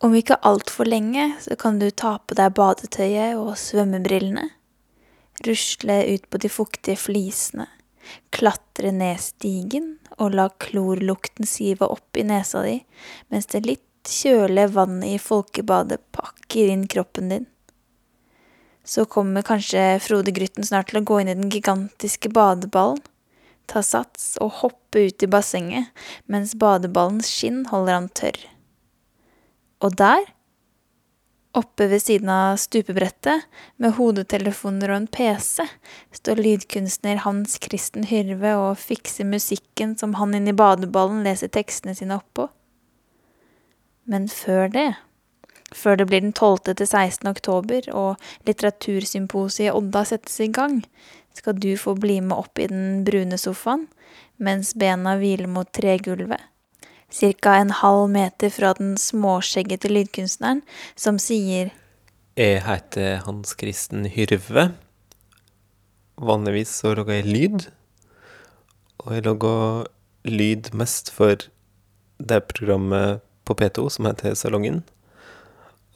Om ikke altfor lenge så kan du ta på deg badetøyet og svømmebrillene, rusle ut på de fuktige flisene, klatre ned stigen og la klorlukten sive opp i nesa di mens det litt kjølige vannet i folkebadet pakker inn kroppen din. Så kommer kanskje Frode Grytten snart til å gå inn i den gigantiske badeballen, ta sats og hoppe ut i bassenget mens badeballens skinn holder han tørr. Og der, oppe ved siden av stupebrettet, med hodetelefoner og en PC, står lydkunstner Hans Kristen Hyrve og fikser musikken som han inni badeballen leser tekstene sine oppå. Men før det, før det blir den 12. til 16. oktober og litteratursymposiet Odda settes i gang, skal du få bli med opp i den brune sofaen mens bena hviler mot tregulvet ca. en halv meter fra den småskjeggete lydkunstneren, som sier Jeg heter Hans Kristen Hyrve. Vanligvis så lager jeg lyd. Og jeg lager lyd mest for det programmet på P2 som heter Salongen.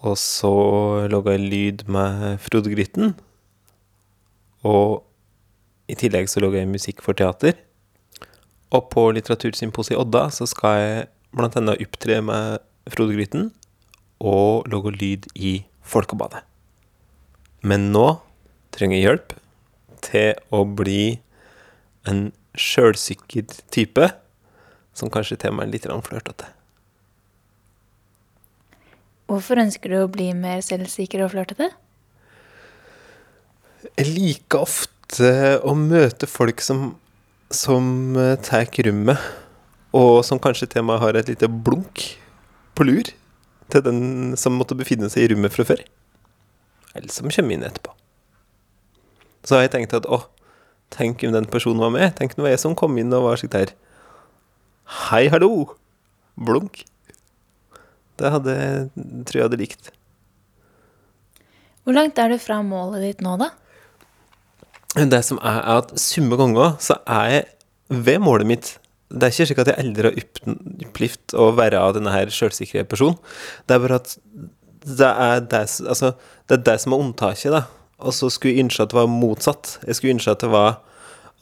Og så lager jeg lyd med Frode Grytten. Og i tillegg så lager jeg musikk for teater. Og på Litteratursymposiet i Odda så skal jeg blant annet opptre med Frode Gryten og lage lyd i Folkebadet. Men nå trenger jeg hjelp til å bli en sjølsikker type som kanskje til meg er litt flørtete. Hvorfor ønsker du å bli mer selvsikker og flørtete? Jeg liker ofte å møte folk som som eh, tar rommet, og som kanskje til med har et lite blunk på lur til den som måtte befinne seg i rommet fra før. Eller som kommer inn etterpå. Så har jeg tenkt at å, tenk om den personen var med. Tenk om det var jeg som kom inn og var slik der. Hei, hallo! Blunk. Det hadde, tror jeg hadde likt. Hvor langt er du fra målet ditt nå, da? Det som er, er at summe ganger så er jeg ved målet mitt. Det er ikke slik at jeg aldri har opplevd å være av denne her sjølsikre personen. Det er bare at det er det, altså, det, er det som er unntaket, da. Og så skulle jeg ønske at det var motsatt. Jeg skulle ønske at det var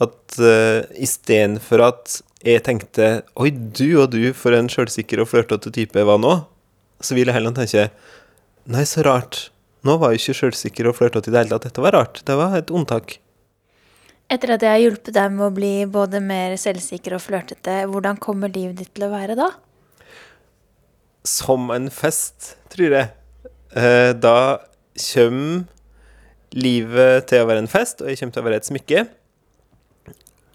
at uh, istedenfor at jeg tenkte Oi, du og du, for en sjølsikker og flørtete type jeg var nå, så vil jeg heller tenke Nei, så rart. Nå var jeg ikke sjølsikker og flørtete i det hele tatt. Dette var rart. Det var et unntak. Etter at jeg har hjulpet deg med å bli både mer selvsikker og flørtete, hvordan kommer livet ditt til å være da? Som en fest, tror jeg. Eh, da kommer livet til å være en fest, og jeg kommer til å være et smykke.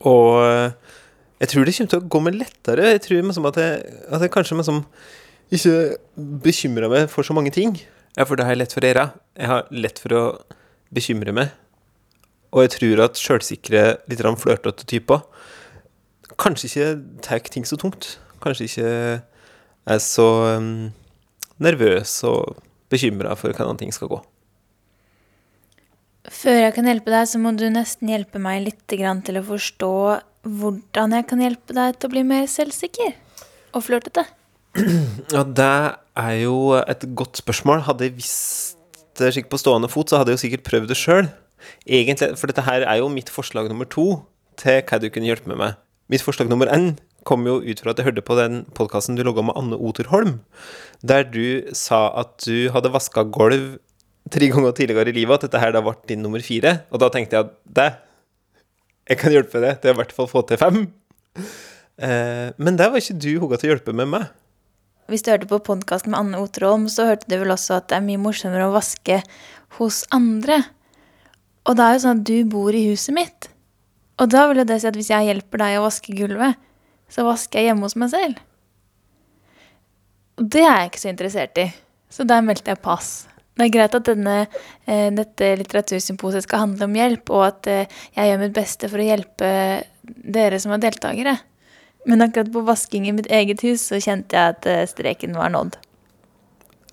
Og eh, jeg tror det kommer til å gå meg lettere. Jeg tror liksom at, jeg, at jeg kanskje liksom ikke bekymrer meg for så mange ting. Ja, for det har jeg lett for å gjøre. Jeg har lett for å bekymre meg og jeg tror at sjølsikre, litt flørtete typer kanskje ikke tar ting så tungt. Kanskje ikke er så um, nervøs og bekymra for hvordan ting skal gå. Før jeg kan hjelpe deg, så må du nesten hjelpe meg litt til å forstå hvordan jeg kan hjelpe deg til å bli mer selvsikker og flørtete. Ja, det er jo et godt spørsmål. Hadde jeg visst det på stående fot, så hadde jeg jo sikkert prøvd det sjøl. Egentlig, for dette her er jo mitt forslag nummer to til hva du kunne hjelpe meg med. Mitt forslag nummer én kom jo ut fra at jeg hørte på den podkasten du logga med Anne Oterholm, der du sa at du hadde vaska gulv tre ganger tidligere i livet, at dette her da ble din nummer fire. Og da tenkte jeg at det Jeg kan hjelpe deg til i hvert fall få til fem. Eh, men der var ikke du hugga til å hjelpe med meg. Hvis du hørte på podkasten med Anne Oterholm, så hørte du vel også at det er mye morsommere å vaske hos andre og det er jo sånn at du bor i huset mitt. Og da vil jo det si at hvis jeg hjelper deg å vaske gulvet, så vasker jeg hjemme hos meg selv. Og det er jeg ikke så interessert i. Så der meldte jeg pass. Det er greit at denne, eh, dette litteratursymposiet skal handle om hjelp, og at eh, jeg gjør mitt beste for å hjelpe dere som er deltakere. Men akkurat på vasking i mitt eget hus så kjente jeg at eh, streken var nådd.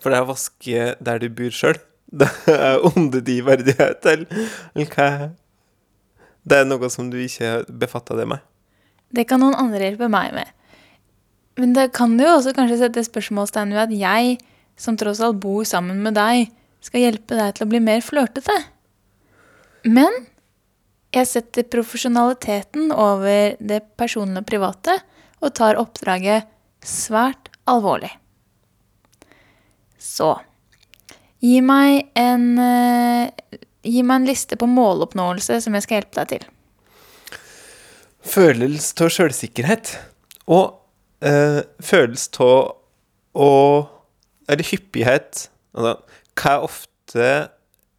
For det er å vaske der du bor sjøl? Det er under de verdighet, eller, eller hva? Det er noe som du ikke befatter deg med? Det kan noen andre hjelpe meg med. Men det kan jo også kanskje sette spørsmålstegn ved at jeg som tross alt bor sammen med deg, skal hjelpe deg til å bli mer flørtete. Men jeg setter profesjonaliteten over det personlige og private og tar oppdraget svært alvorlig. Så gi meg en uh, Gi meg en liste på måloppnåelse som jeg skal hjelpe deg til. Følelse av sjølsikkerhet. Og uh, følelse av å Eller hyppighet. Altså, hva ofte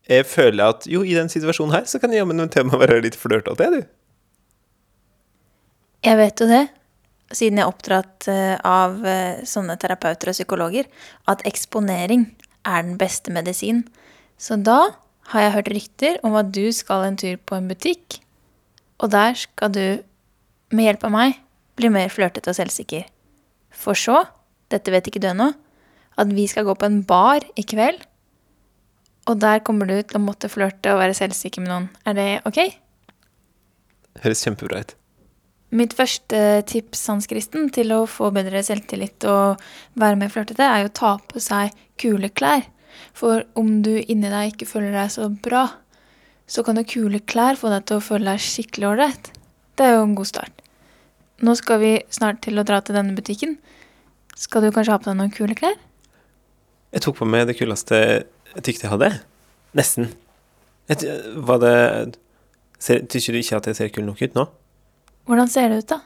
jeg føler at Jo, i den situasjonen her, så kan jeg jammen til meg være litt flørtete, du. Jeg vet jo det, siden jeg er oppdratt eh, av eh, sånne terapeuter og psykologer, at eksponering er den beste medisin. Så da har jeg hørt rykter om at du skal en tur på en butikk, og der skal du, med hjelp av meg, bli mer flørtete og selvsikker. For så, dette vet ikke du ennå, at vi skal gå på en bar i kveld, og der kommer du til å måtte flørte og være selvsikker med noen. Er det ok? Høres kjempebra ut. Mitt første tips Hans Kristen, til å få bedre selvtillit og være mer flørtete, er jo å ta på seg kule klær. For om du inni deg ikke føler deg så bra, så kan jo kule klær få deg til å føle deg skikkelig ålreit. Det er jo en god start. Nå skal vi snart til å dra til denne butikken. Skal du kanskje ha på deg noen kule klær? Jeg tok på meg det kuleste jeg tykte jeg hadde. Nesten. Jeg, var det Syns du ikke at jeg ser kul nok ut nå? Hvordan ser det ut, da?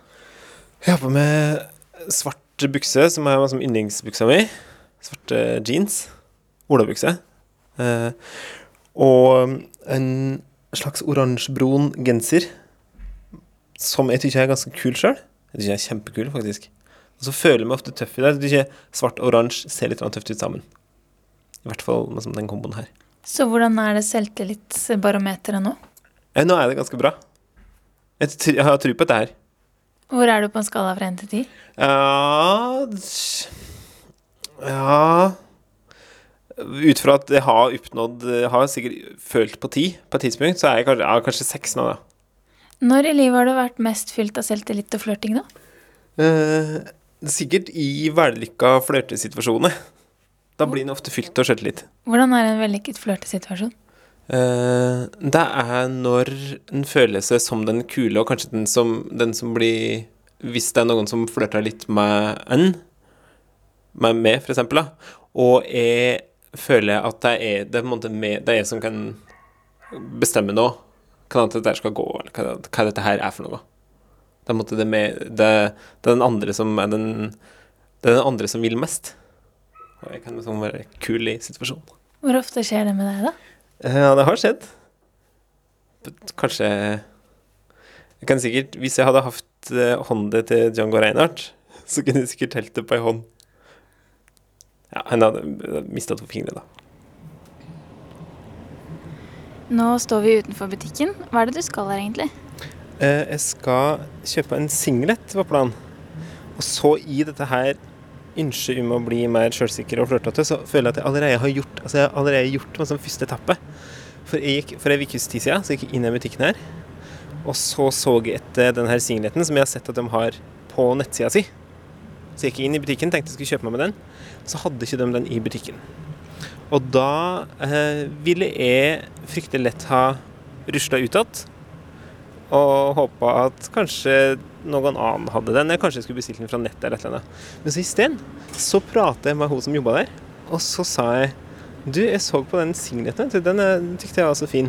Jeg har på meg svart bukse, som er som yndlingsbuksa mi. Svarte jeans. Olabukse. Eh, og en slags oransjebrun genser. Som jeg syns er ganske kul sjøl. Jeg syns jeg er kjempekul, faktisk. Og så føler jeg meg ofte tøff i det. Jeg syns svart og oransje ser litt tøft ut sammen. I hvert fall med sånn den komboen her. Så hvordan er det selvtillitsbarometeret nå? Eh, nå er det ganske bra. Jeg, jeg har tro på dette her. Hvor er du på en skala fra 1 til 10? Ja Ja Ut fra at jeg har oppnådd Jeg har sikkert følt på ti på et tidspunkt, så er jeg kanskje, er kanskje seks nå, da. Når i livet har du vært mest fylt av selvtillit og flørting, da? Eh, sikkert i vellykka flørtesituasjoner. Da blir en ofte fylt av selvtillit. Hvordan er en vellykket flørtesituasjon? Eh, det er når en føler seg som den kule, og kanskje den som, den som blir Hvis det er noen som flørter litt med en, med meg, for eksempel, og jeg føler at det er det er meg, det er jeg som kan bestemme nå hvordan dette skal gå, eller hva, hva dette her er for noe. Det er, det, med, det, det er den andre som er den Det er den andre som vil mest. Og jeg kan liksom være kul i situasjonen. Hvor ofte skjer det med deg, da? Ja, det har skjedd. Kanskje Jeg kan sikkert Hvis jeg hadde hatt eh, hånda til Django Reinhardt, så kunne jeg sikkert telt det på ei hånd. Ja, han hadde mista to fingre, da. Nå står vi utenfor butikken. Hva er det du skal her, egentlig? Eh, jeg skal kjøpe en singlet, var planen. Og så i dette her ønsket om å bli mer sjølsikker og flørtete, så føler jeg at jeg allerede har gjort Altså jeg har allerede gjort meg som første etappe. For jeg gikk for ei ukes tid siden, så jeg inn i butikken her. Og så så jeg etter den her singleten som jeg har sett at de har på nettsida si. Så jeg gikk inn i butikken, tenkte jeg skulle kjøpe meg med den. Så hadde ikke de den i butikken. Og da eh, ville jeg fryktelig lett ha rusla ut og håpa at kanskje noen annen hadde den. Eller kanskje jeg skulle bestilt den fra nettet eller et eller annet. Men så isteden så prata jeg med hun som jobba der, og så sa jeg Du, jeg så på den signeten, den tykte jeg var så fin.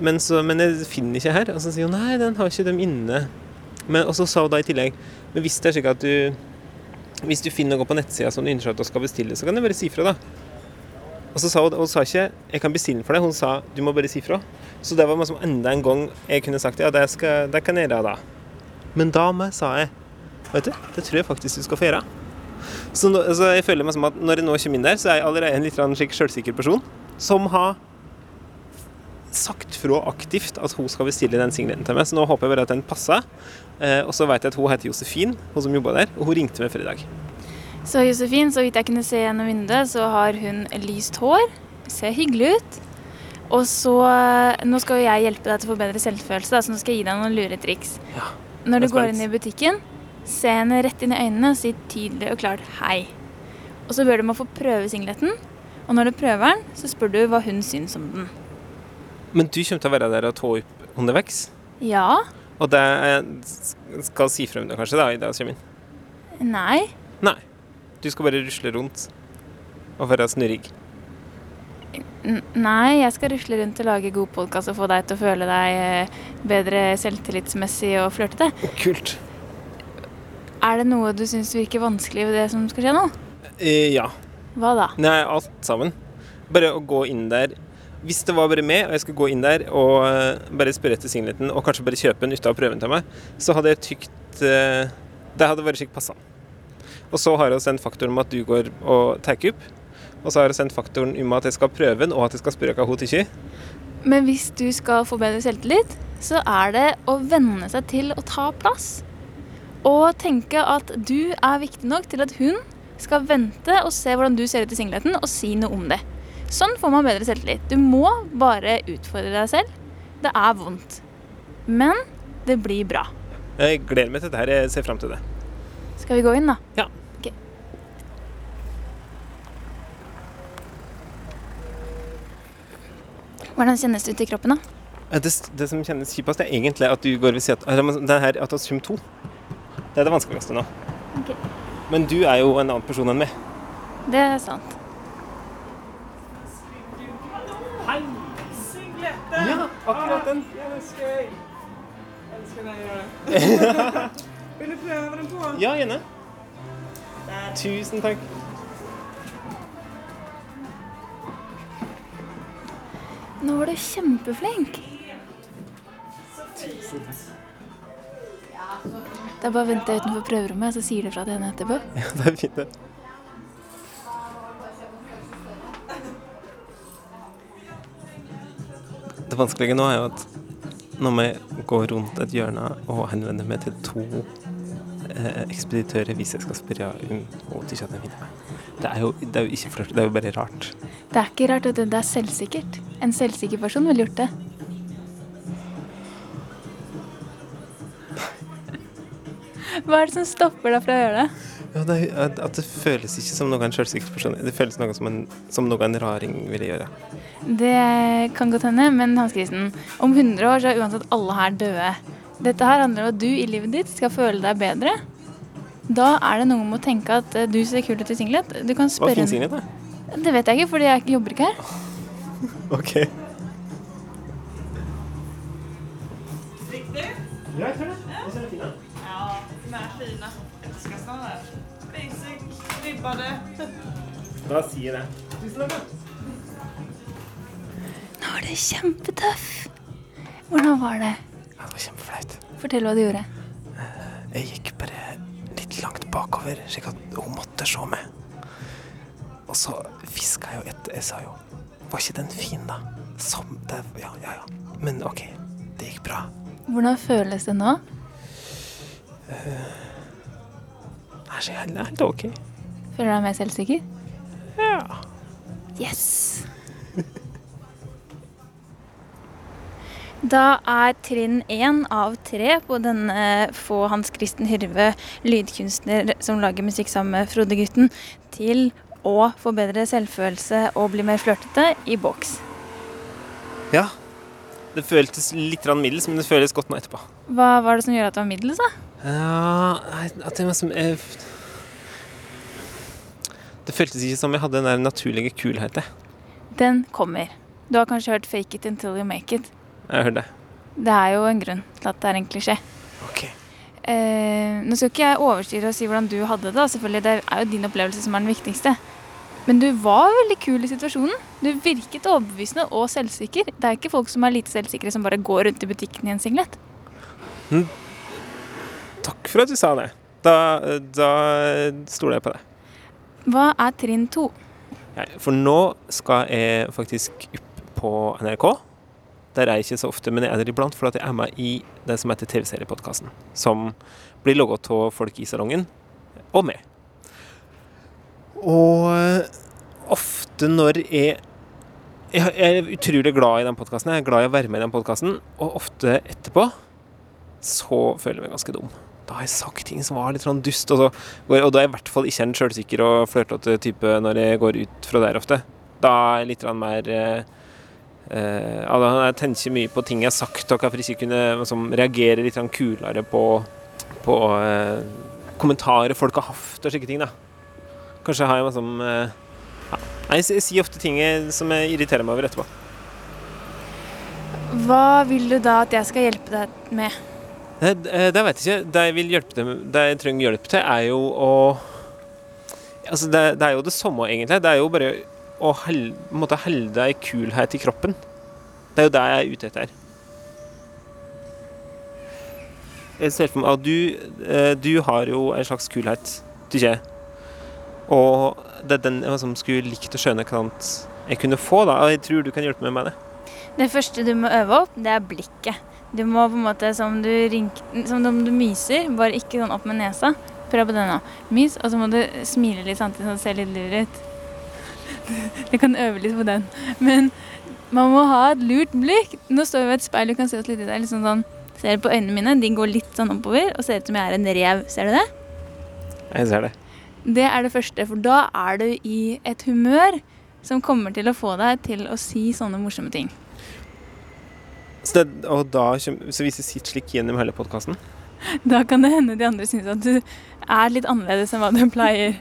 Men, så, men jeg finner ikke her. Og så sier hun nei, den har ikke dem inne. Men, og så sa hun da i tillegg Men hvis det er slik at du Hvis du finner noe på nettsida som du ønsker at du skal bestille, så kan du bare si fra, da. Og så sa hun, hun sa ikke 'jeg kan bestille den for deg', hun sa 'du må bare si fra'. Så det var liksom enda en gang jeg kunne sagt 'ja, det, skal, det kan jeg gjøre da'. Men da må sa jeg 'vet du, det tror jeg faktisk du skal få gjøre'. Så, nå, så jeg føler meg som at når jeg nå kommer inn der, så er jeg allerede en litt slik sjølsikker person som har sagt fra aktivt at hun skal bestille den singleten til meg. Så nå håper jeg bare at den passer. Eh, og så vet jeg at hun heter Josefin, hun som jobber der, og hun ringte meg før i dag. Så Josefin, så vidt jeg kunne se gjennom vinduet, så har hun lyst hår. Ser hyggelig ut. Og så Nå skal jo jeg hjelpe deg til å få bedre selvfølelse, da, så nå skal jeg gi deg noen lure triks. Ja, Når du går inn i butikken, se henne rett inn i øynene og si tydelig og klart 'hei'. Og så bør du må få prøve singleten. Og når du prøver den, så spør du hva hun syns om den. Men du kommer til å være der og ta opp underveis? Ja. Og det jeg skal si frem det kanskje da, i det jeg kommer inn? Nei. Nei. Du skal bare rusle rundt og være snurrig. N nei, jeg skal rusle rundt og lage god podkast og få deg til å føle deg eh, bedre selvtillitsmessig og flørtete. Kult. Er det noe du syns virker vanskelig ved det som skal skje nå? Eh, ja. Hva da? Nei, alt sammen. Bare å gå inn der. Hvis det var bare meg, og jeg skulle gå inn der og eh, bare spørre etter singleten, og kanskje bare kjøpe den uten å prøve den til meg, så hadde jeg tykt eh, Det hadde vært skikkelig passende. Og så har vi sendt faktoren om at du går og tar opp. Og så har vi sendt faktoren om at jeg skal prøve den, og at jeg skal spørre hva hun tykker. Men hvis du skal få bedre selvtillit, så er det å venne seg til å ta plass. Og tenke at du er viktig nok til at hun skal vente og se hvordan du ser ut i singleten, og si noe om det. Sånn får man bedre selvtillit. Du må bare utfordre deg selv. Det er vondt. Men det blir bra. Jeg gleder meg til dette her. Jeg ser fram til det. Skal vi gå inn, da? Ja. Ok. Hvordan kjennes det ut i kroppen, da? Det, det som kjennes kjipest, er egentlig at du går ved siden av Det her at vi kommer to. Det er det vanskeligste nå. Okay. Men du er jo en annen person enn meg. Det er sant. Ja, akkurat den. Vil du prøve den på? Ja, gjerne. Tusen takk. Nå var du kjempeflink. Det er bare å vente utenfor prøverommet, så sier du fra til henne etterpå. Ja, det er fint, det. Det vanskelige nå er jo at når vi går rundt et hjørne og henvender meg til to eh, ekspeditører hvis jeg skal spørre om tykker at meg Det er jo, det er jo ikke flørt, det er jo bare rart. Det er ikke rart. Det er selvsikkert. En selvsikker person ville gjort det. Hva er det som stopper deg fra å gjøre det? Ja, det er, at, det føles ikke som noe en selvsikker person Det føles noe som, en, som noe en raring ville gjøre. Det kan godt hende, men Hans Kristen, om 100 år så er uansett alle her døde. Dette her handler om at du i livet ditt skal føle deg bedre. Da er det noe med å tenke at eh, du ser kul ut i singlet. Du kan Hva er finnes singlet, da? Det vet jeg ikke, fordi jeg jobber ikke her. Ok. Riktigt? Ja, jeg tror det. Jeg ser det fint, da. Ja, de. Basic, ribbade. Sier jeg det. Tusen takk. Nå var det kjempetøff. Hvordan var det? Ja, det var kjempeflaut. Fortell hva du gjorde. Jeg gikk bare litt langt bakover, slik at hun måtte se meg. Og så fiska jeg jo etter. Jeg sa jo Var ikke den fin, da? Som det Ja, ja, ja. Men OK, det gikk bra. Hvordan føles det nå? Det er så er helt OK. Føler du deg mer selvsikker? Ja. Yes! Da er trinn én av tre på denne få Hans Kristen Hyrve, lydkunstner som lager musikk sammen med Frode-gutten, til å få bedre selvfølelse og bli mer flørtete i boks. ja. Det føltes litt middels, men det føles godt nå etterpå. Hva var det som gjorde at det var middels, da? Ja at det var som jeg, Det føltes ikke som jeg hadde den der naturlige kulheten. Den kommer. Du har kanskje hørt 'fake it until you make it'. Jeg har hørt det. Det er jo en grunn til at det er en klisjé. OK. Eh, nå skal ikke jeg overstyre og si hvordan du hadde det. selvfølgelig. Det er jo din opplevelse som er den viktigste. Men du var veldig kul i situasjonen. Du virket overbevisende og selvsikker. Det er ikke folk som er lite selvsikre som bare går rundt i butikken i en singlet. Takk for at du sa det. Da, da stoler jeg på det. Hva er trinn to? For nå skal jeg faktisk opp på NRK. Der er jeg ikke så ofte, men jeg er der iblant for at jeg er med i det som heter TV-seriepodkasten. Som blir logget av folk i salongen, og meg. Og eh, ofte når jeg Jeg er utrolig glad i den podkasten. Jeg er glad i å være med i den podkasten, og ofte etterpå så føler jeg meg ganske dum. da har jeg sagt ting som var litt sånn dust. Og, så, og da er jeg i hvert fall ikke en sjølsikker og flørtete type når jeg går ut fra der ofte. Da er jeg litt mer Uh, Jeg tenker mye på ting jeg har sagt, og hvorfor ikke kunne liksom, reagere litt kulere på, på uh, kommentarer folk har hatt og slike ting. da Kanskje har jeg liksom eh, ja. Nei, Jeg, jeg sier ofte ting som jeg irriterer meg over etterpå. Hva vil du da at jeg skal hjelpe deg med? Det, det, det vet jeg ikke. Det jeg vil hjelpe dem Det jeg trenger hjelp til, er jo å Altså, det, det er jo det samme, egentlig. Det er jo bare å holde helde ei kulhet i kroppen. Det er jo det jeg er ute etter. Jeg ser for meg at du, eh, du har jo en slags kulhet, du ikke? Og det er den jeg som skulle likt å skjønne hva jeg kunne få, da. Og jeg tror du kan hjelpe meg med det. Det første du må øve opp, det er blikket. Du må på en måte som, du rink, som om du myser, bare ikke sånn opp med nesa. Prøv på det nå. Mys, og så må du smile litt samtidig som du ser litt lur ut. Du kan øve litt på den. Men man må ha et lurt blikk. Nå står vi ved et speil, du kan se oss litt i det. Liksom sånn, ser du på øynene mine? De går litt sånn oppover og ser ut som jeg er en rev. Ser du det? Jeg ser det. Det er det første, for da er du i et humør som kommer til å få deg til å si sånne morsomme ting. Så, det, og da, så hvis du sitter slik gjennom hele podkasten Da kan det hende de andre syns at du er litt annerledes enn hva du pleier.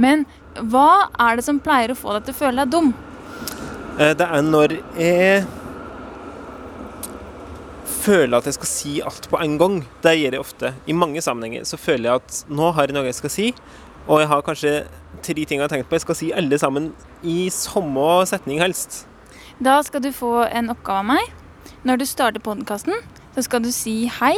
Men hva er det som pleier å få deg til å føle deg dum? Eh, Det er når jeg føler at jeg skal si alt på en gang. Det gjør jeg ofte. I mange sammenhenger så føler jeg at nå har jeg noe jeg skal si, og jeg har kanskje tre ting jeg har tenkt på. Jeg skal si alle sammen i samme setning, helst. Da skal du få en oppgave av meg. Når du starter podkasten, så skal du si hei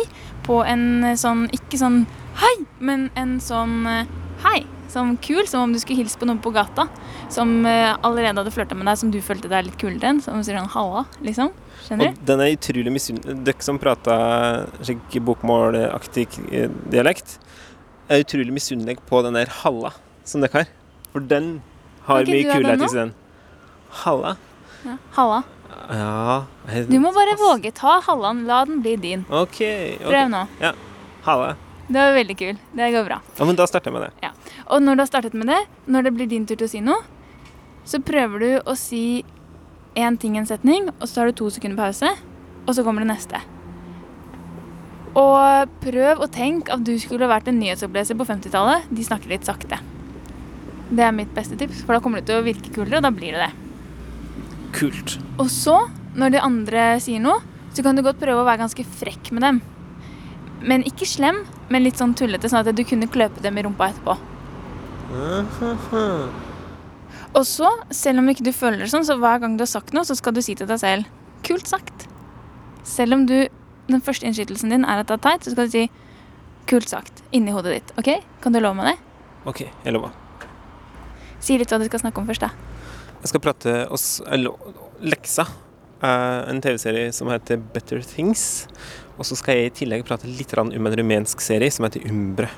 på en eh, sånn Ikke sånn hei, men en sånn eh, hei. Sånn kul, som om du skulle hilse på noen på gata. Som eh, allerede hadde flørta med deg, som du følte deg litt kulere enn. Som sier sånn halla, liksom. Skjønner Og du? den er utrolig misunnelig. Dere som prater slik bokmålaktig eh, dialekt, er utrolig misunnelig på den der halla som dere har. For den har mye den kulhet i seg. Halla? Ja, halla. Ja jeg- Du må bare våge. Ta hallaen. La den bli din. OK. ok. Prøv nå. Halla. Det var veldig kul. Det går bra. Ja, men da starter jeg med det. Og når du har startet med det, når det blir din tur til å si noe, så prøver du å si én ting i en setning, og så tar du to sekunder pause, og så kommer det neste. Og prøv å tenke at du skulle vært en nyhetsoppleser på 50-tallet. De snakker litt sakte. Det er mitt beste tips, for da kommer det til å virke kulere, og da blir det det. Kult. Og så, når de andre sier noe, så kan du godt prøve å være ganske frekk med dem. Men ikke slem, men litt sånn tullete, sånn at du kunne kløpe dem i rumpa etterpå. Og så, selv om ikke du føler det sånn, så hver gang du har sagt noe, så skal du si til deg selv 'kult sagt'. Selv om du, den første innskytelsen din er at det er teit, så skal du si 'kult sagt' inni hodet ditt. ok? Kan du love meg det? OK, jeg lover. Si litt hva du skal snakke om først, da. Jeg skal prate oss eller, Leksa. Uh, en TV-serie som heter Better Things. Og så skal jeg i tillegg prate litt om en rumensk serie som heter Umbre.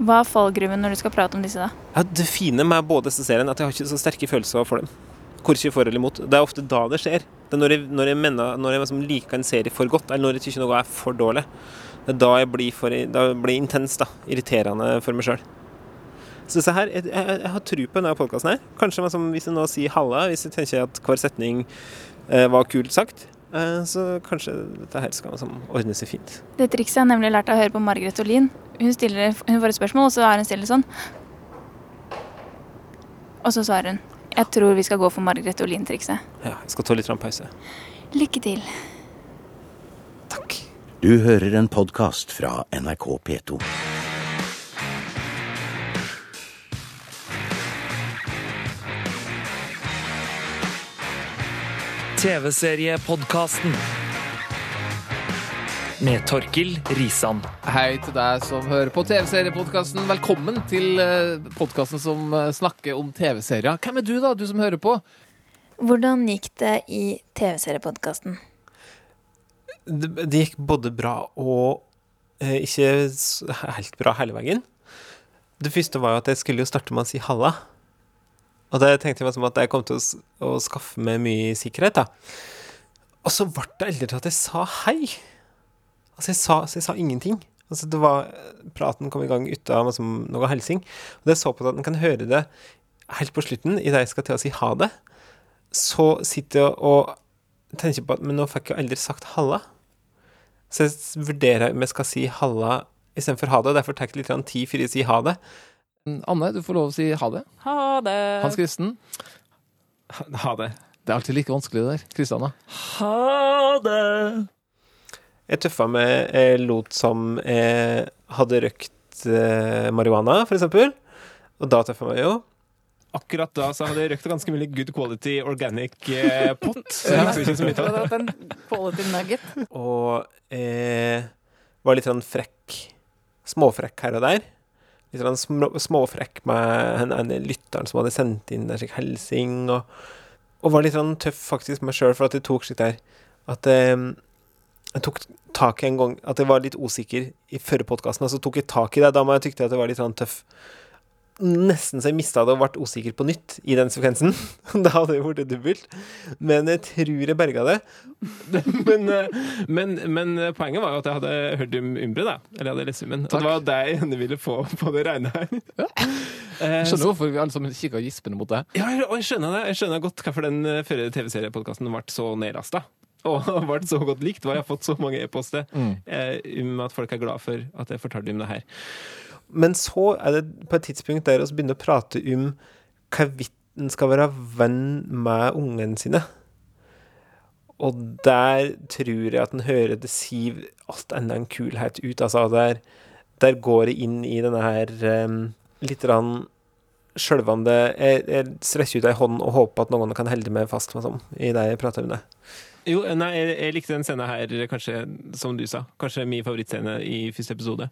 Hva er fallgruven når du skal prate om disse, da? Ja, det fine med både disse seriene er at jeg har ikke så sterke følelser for dem. Korkje for eller imot. Det er ofte da det skjer. Det er når jeg, når jeg, mener, når jeg liksom liker en serie for godt, eller når jeg syns noe er for dårlig. Det er da jeg blir, for, da jeg blir intens. da. Irriterende for meg sjøl. Så se her, jeg, jeg, har tro på denne podkasten her. Kanskje liksom, hvis jeg nå sier halla, hvis jeg tenker at hver setning eh, var kult sagt, eh, så kanskje dette her skal liksom ordne seg fint. Det trikset har jeg nemlig lært av å høre på Margaret Olin. Hun, stiller, hun får et spørsmål, og så har hun stille sånn. Og så svarer hun. Jeg tror vi skal gå for Margrethe Olin-trikset. Ja, jeg skal ta litt pause. Lykke til. Takk. Du hører en podkast fra NRK P2. TV-seriepodkasten. Med Torkil Risan. Hei til deg som hører på TV-seriepodkasten. Velkommen til uh, podkasten som eh, snakker om TV-serier. Hvem er du, da, du som hører på? Hvordan gikk det i TV-seriepodkasten? det, det gikk både bra og eh, ikke helt bra hele veien. Det første var jo at jeg skulle jo starte med å si halla. Og det tenkte jeg meg som at jeg kom til å, å skaffe meg mye sikkerhet, da. Og så ble det aldri til at jeg sa hei. Altså, jeg sa, så jeg sa ingenting. Altså det var, Praten kom i gang uten av liksom, noe helsing. Og det er såpass at en kan høre det helt på slutten, idet jeg skal til å si ha det. Så sitter jeg og tenker på at Men nå fikk jeg aldri sagt halla. Så jeg vurderer om jeg skal si halla istedenfor ha det. Derfor tar jeg litt grann tid før jeg sier ha det. Anne, du får lov å si ha det. Ha det. Hans Kristen. Ha det. Det er alltid like vanskelig det der. Kristian, da? Ha det. Jeg tøffa med eh, lot som eh, hadde røkt eh, marihuana, for eksempel. Og da tøffa jeg meg jo. Akkurat da så hadde jeg røkt ganske mye good quality organic eh, pot. Så jeg husker ikke så mye av det. en quality nugget. Og eh, var litt sånn frekk. Småfrekk her og der. Litt sånn små, småfrekk med den ene lytteren som hadde sendt inn en slik hilsing. Og, og var litt sånn tøff faktisk med meg sjøl for at jeg tok slik der At eh, jeg tok tak en gang At jeg var litt usikker i førre podkasten, og så tok jeg tak i det. Da må jeg tykte at jeg var litt sånn tøff. Nesten så jeg mista det og ble usikker på nytt i den sekvensen. da hadde jeg blitt dobbelt. Men jeg tror jeg berga det. men, eh, men, men poenget var jo at jeg hadde hørt om Umbre, da. Eller jeg hadde lest om den. Og det var det jeg gjerne ville få på det regnet her. Ja. Jeg skjønner hvorfor vi alle sammen kikker gispende mot deg. Ja, og jeg skjønner det. Jeg skjønner godt hvorfor den eh, førre TV-seriepodkasten ble så nedlasta. Og ble så godt likt. Og jeg har fått så mange e-poster Mm. eh, om at folk er glad for at jeg fortalte om det her. Men så er det på et tidspunkt der vi begynner å prate om hvorvidt en skal være venn med ungene sine. Og der tror jeg at en hører det siv alt enda en kulhet ut. Altså der, der går det inn i denne her um, litt rann sjølvende jeg, jeg strekker ut ei hånd og håper at noen kan holde meg fast med sånn, i det jeg prater om det. Jo, nei, jeg, jeg likte den scenen her, kanskje, som du sa. Kanskje min favorittscene i første episode.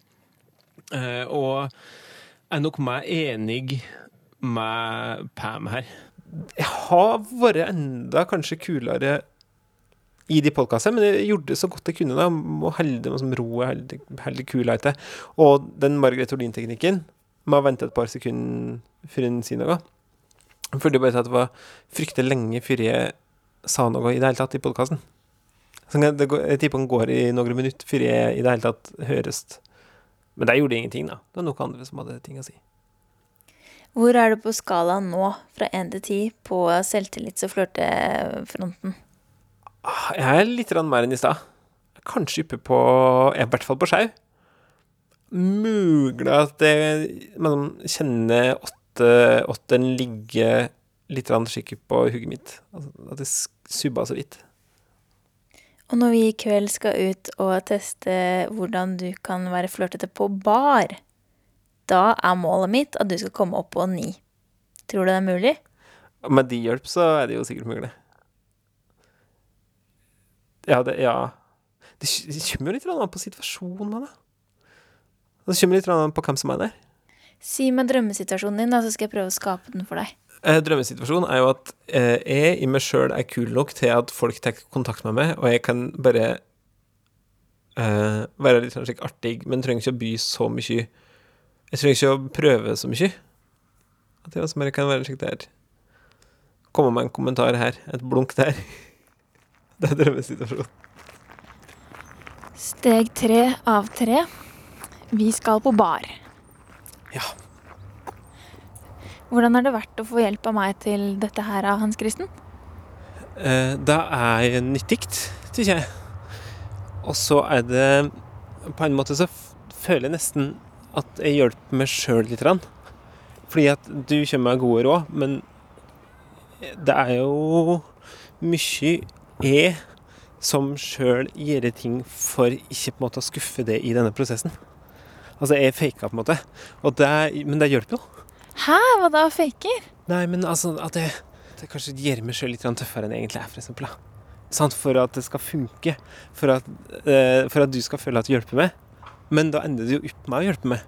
Uh, og jeg er nok meg enig med Pam her. Jeg har vært enda kanskje kulere i de podkastene, men jeg gjorde det så godt jeg kunne. da, Må holde meg som ro og holde, holde kulheten. Og den Margaret Olin-teknikken med å vente et par sekunder før hun sier noe. Jeg følte bare at det var fryktelig lenge før jeg sa noe i det hele tatt i podkasten. Jeg tipper han går i noen minutter før jeg i det hele tatt høres. Men der gjorde ingenting, da. Det var noen andre som hadde ting å si. Hvor er du på skalaen nå, fra én til ti, på selvtillits- og flørtefronten? Ah, Jeg er litt mer enn i stad. Kanskje oppe på I hvert fall på sjau. Mulig at jeg liksom, kjenner åtte, åtten ligge litt skikkelig på hugget mitt. Altså, at det subba så vidt. Og når vi i kveld skal ut og teste hvordan du kan være flørtete på bar, da er målet mitt at du skal komme opp på ni. Tror du det er mulig? Med de hjelp så er det jo sikkert mulig. Ja, det Ja. Det kommer jo litt an på situasjonen, da. Det kommer litt an på hvem som er der. Si meg drømmesituasjonen din, da, så skal jeg prøve å skape den for deg. Eh, Drømmesituasjonen er jo at eh, jeg i meg sjøl er kul nok til at folk tar kontakt med meg, og jeg kan bare uh, være litt sånn slik artig, men trenger ikke å by så mye. Jeg trenger ikke å prøve så mye. At jeg også bare kan være slik der. Komme med en kommentar her, et blunk der. Det er drømmesituasjonen. Steg tre av tre. Vi skal på bar. Ja. Hvordan har det vært å få hjelp av meg til dette her, av Hans Kristen? Eh, det er nyttig, syns jeg. Og så er det På en måte så føler jeg nesten at jeg hjelper meg sjøl litt. Fordi at du kommer med gode råd, men det er jo mye jeg som sjøl gjør ting for ikke på en måte å skuffe det i denne prosessen. Altså, jeg faker på en måte. Det, men det hjelper jo. Hæ, hva da, faker? Nei, men altså at jeg, at jeg kanskje gjør meg sjøl litt tøffere enn jeg egentlig er, for eksempel. Da. Sant? For at det skal funke. For at, uh, for at du skal føle at du hjelper meg. Men da ender det jo opp med å hjelpe meg.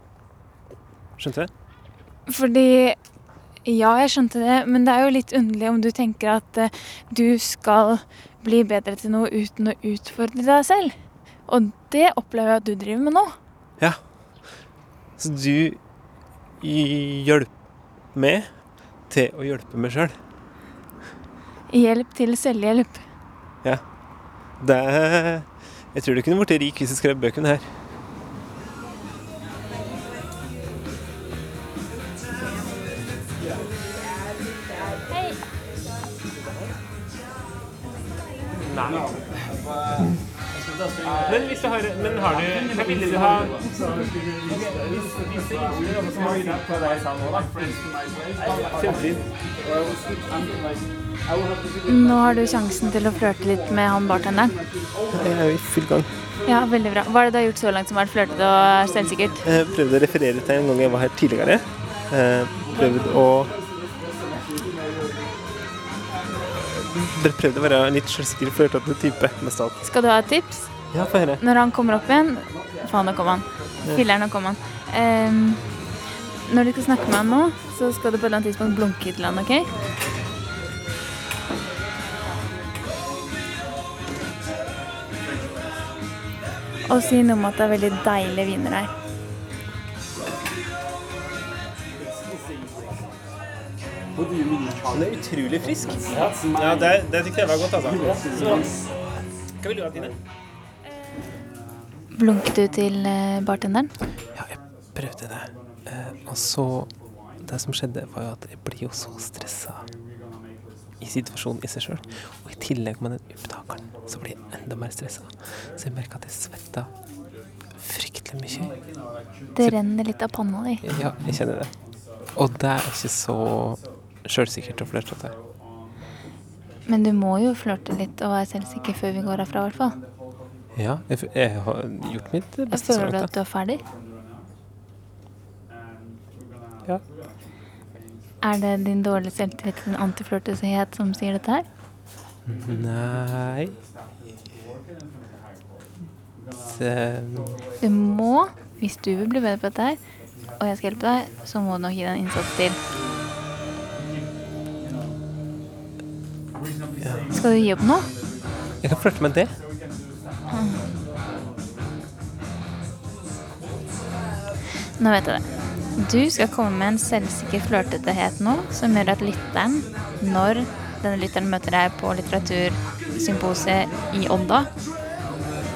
Skjønte du? Fordi Ja, jeg skjønte det, men det er jo litt underlig om du tenker at uh, du skal bli bedre til noe uten å utfordre deg selv. Og det opplever jeg at du driver med nå. Ja. Så du hjelper meg til å hjelpe meg sjøl. Hjelp til selvhjelp. Ja. Det Jeg tror du kunne blitt rik hvis du skrev bøkene her. Men hvis du har Men har du Hva ville du ha Hvis som har på deg nå, da Kjempefint. Nå har du sjansen til å flørte litt med han bartenderen. Jeg er jo i full gang. Ja, veldig bra. Hva er det du har gjort så langt som har vært flørtete og selvsikkert? Jeg prøvde å referere til en gang jeg var her tidligere. Eh, Prøvd å prøvde å være en litt selvsikker, flørtete type. Av alt. Skal du ha et tips? Ja, få høre. Når han kommer opp igjen Faen, nå kom han. Filler'n, nå kom han. Um, når du skal snakke med han nå, så skal du på et eller annet tidspunkt blunke til han, OK? Og si noe om at det er veldig deilige viner her. Den er utrolig frisk. Ja, det, det tykte jeg var godt, altså. Hva vil du ha, Tine? Blunket du til eh, bartenderen? Ja, jeg prøvde det. Eh, og så Det som skjedde, var jo at jeg blir jo så stressa i situasjonen i seg sjøl. Og i tillegg med den opptakeren, så blir jeg enda mer stressa. Så jeg merka at jeg svetta fryktelig mye. Det renner litt av panna di. Ja, jeg kjenner det. Og det er ikke så sjølsikkert å flørte. Men du må jo flørte litt og være selvsikker før vi går herfra, i hvert fall. Ja, jeg, jeg har gjort mitt beste så føler du at du er ferdig? Ja. Er det din dårlige selvtillit og din antiflørtesighet som sier dette her? Nei det, Du må, hvis du vil bli bedre på dette her, og jeg skal hjelpe deg, så må du nok gi deg en innsats til. Skal du gi opp nå? Jeg kan flørte med det. Nå vet jeg det. Du skal komme med en selvsikker flørtetehet nå, som gjør at lytteren, når denne lytteren møter deg på litteratursymposiet i Odda,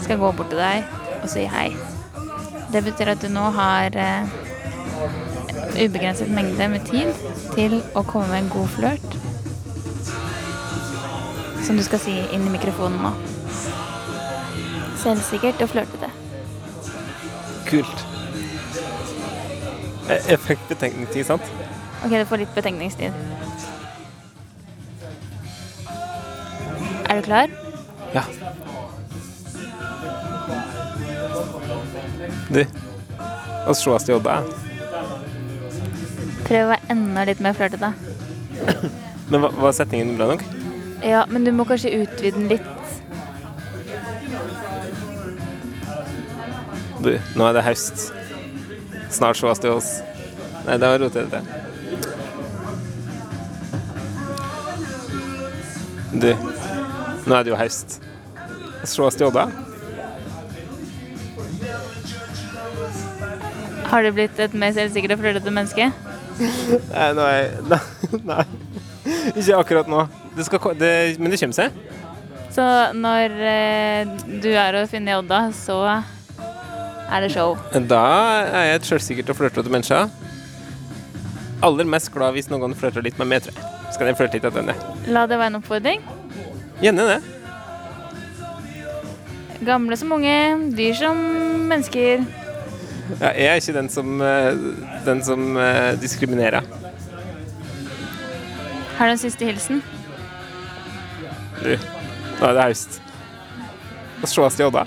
skal gå bort til deg og si hei. Det betyr at du nå har uh, ubegrenset mengde med tid til å komme med en god flørt. Som du skal si inn i mikrofonen nå. Selvsikkert og flørtete. Kult. Jeg, jeg fikk betenkningstid, sant? Ok, du får litt betenkningstid. Er du klar? Ja. Du, vi sees i Odda. Prøv å være enda litt mer flørtete. Men var setningen bra nok? Ja, men du må kanskje utvide den litt. Du, nå er det høst. Snart sees det oss. Nei, det var rotete. Du, nå er det jo høst. Sees i Odda? Har du blitt et mer selvsikker og flørtete menneske? Nei, nå er jeg Nei. nei. Ikke akkurat nå. Det skal, det, men det kommer seg. Så når eh, du er å finne Odda, så er det show. Da er jeg et sjølsikkert og flørtete menneske. Aller mest glad hvis noen flørter litt med meg, tror jeg. Så kan jeg flørte litt etter det. La det være en oppfordring. Gjerne det. Gamle som unge, dyr som mennesker. Ja, jeg er ikke den som, eh, den som eh, diskriminerer. Har du en siste hilsen? Du, nå er det høst. Vi sees i Odda.